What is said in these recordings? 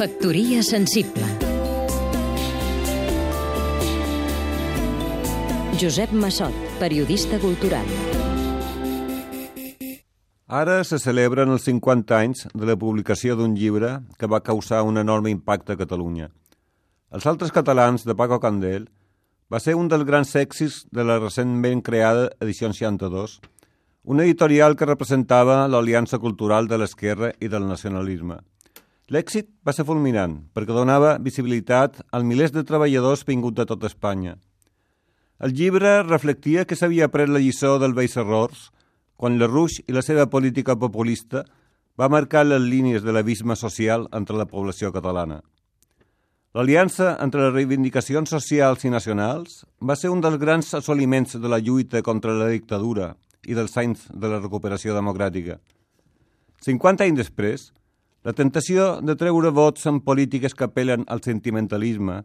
Factoria sensible Josep Massot, periodista cultural Ara se celebren els 50 anys de la publicació d'un llibre que va causar un enorme impacte a Catalunya. Els altres catalans de Paco Candel va ser un dels grans èxits de la recentment creada Edició 62, una editorial que representava l'aliança cultural de l'esquerra i del nacionalisme. L'èxit va ser fulminant perquè donava visibilitat als milers de treballadors vinguts de tot Espanya. El llibre reflectia que s'havia après la lliçó dels vells errors quan la Ruix i la seva política populista va marcar les línies de l'abisme social entre la població catalana. L'aliança entre les reivindicacions socials i nacionals va ser un dels grans assoliments de la lluita contra la dictadura i dels anys de la recuperació democràtica. 50 anys després, la tentació de treure vots en polítiques que apel·len al sentimentalisme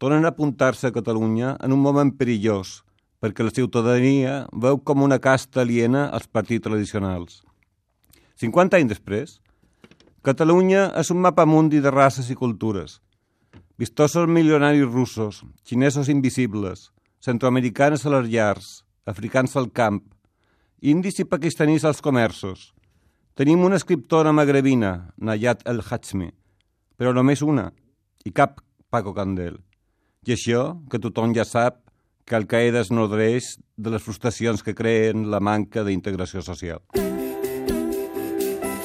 tornen a apuntar-se a Catalunya en un moment perillós, perquè la ciutadania veu com una casta aliena als partits tradicionals. 50 anys després, Catalunya és un mapa mundi de races i cultures. Vistosos milionaris russos, xinesos invisibles, centroamericanes a les llars, africans al camp, indis i pakistanis als comerços. Tenim una escriptora magrebina, Nayat El Hachmi, però només una, i cap Paco Candel. I això, que tothom ja sap, que Al-Qaeda es nodreix de les frustracions que creen la manca d'integració social.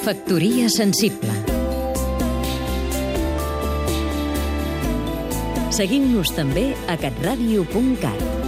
Factoria sensible Seguim-nos també a catradio.cat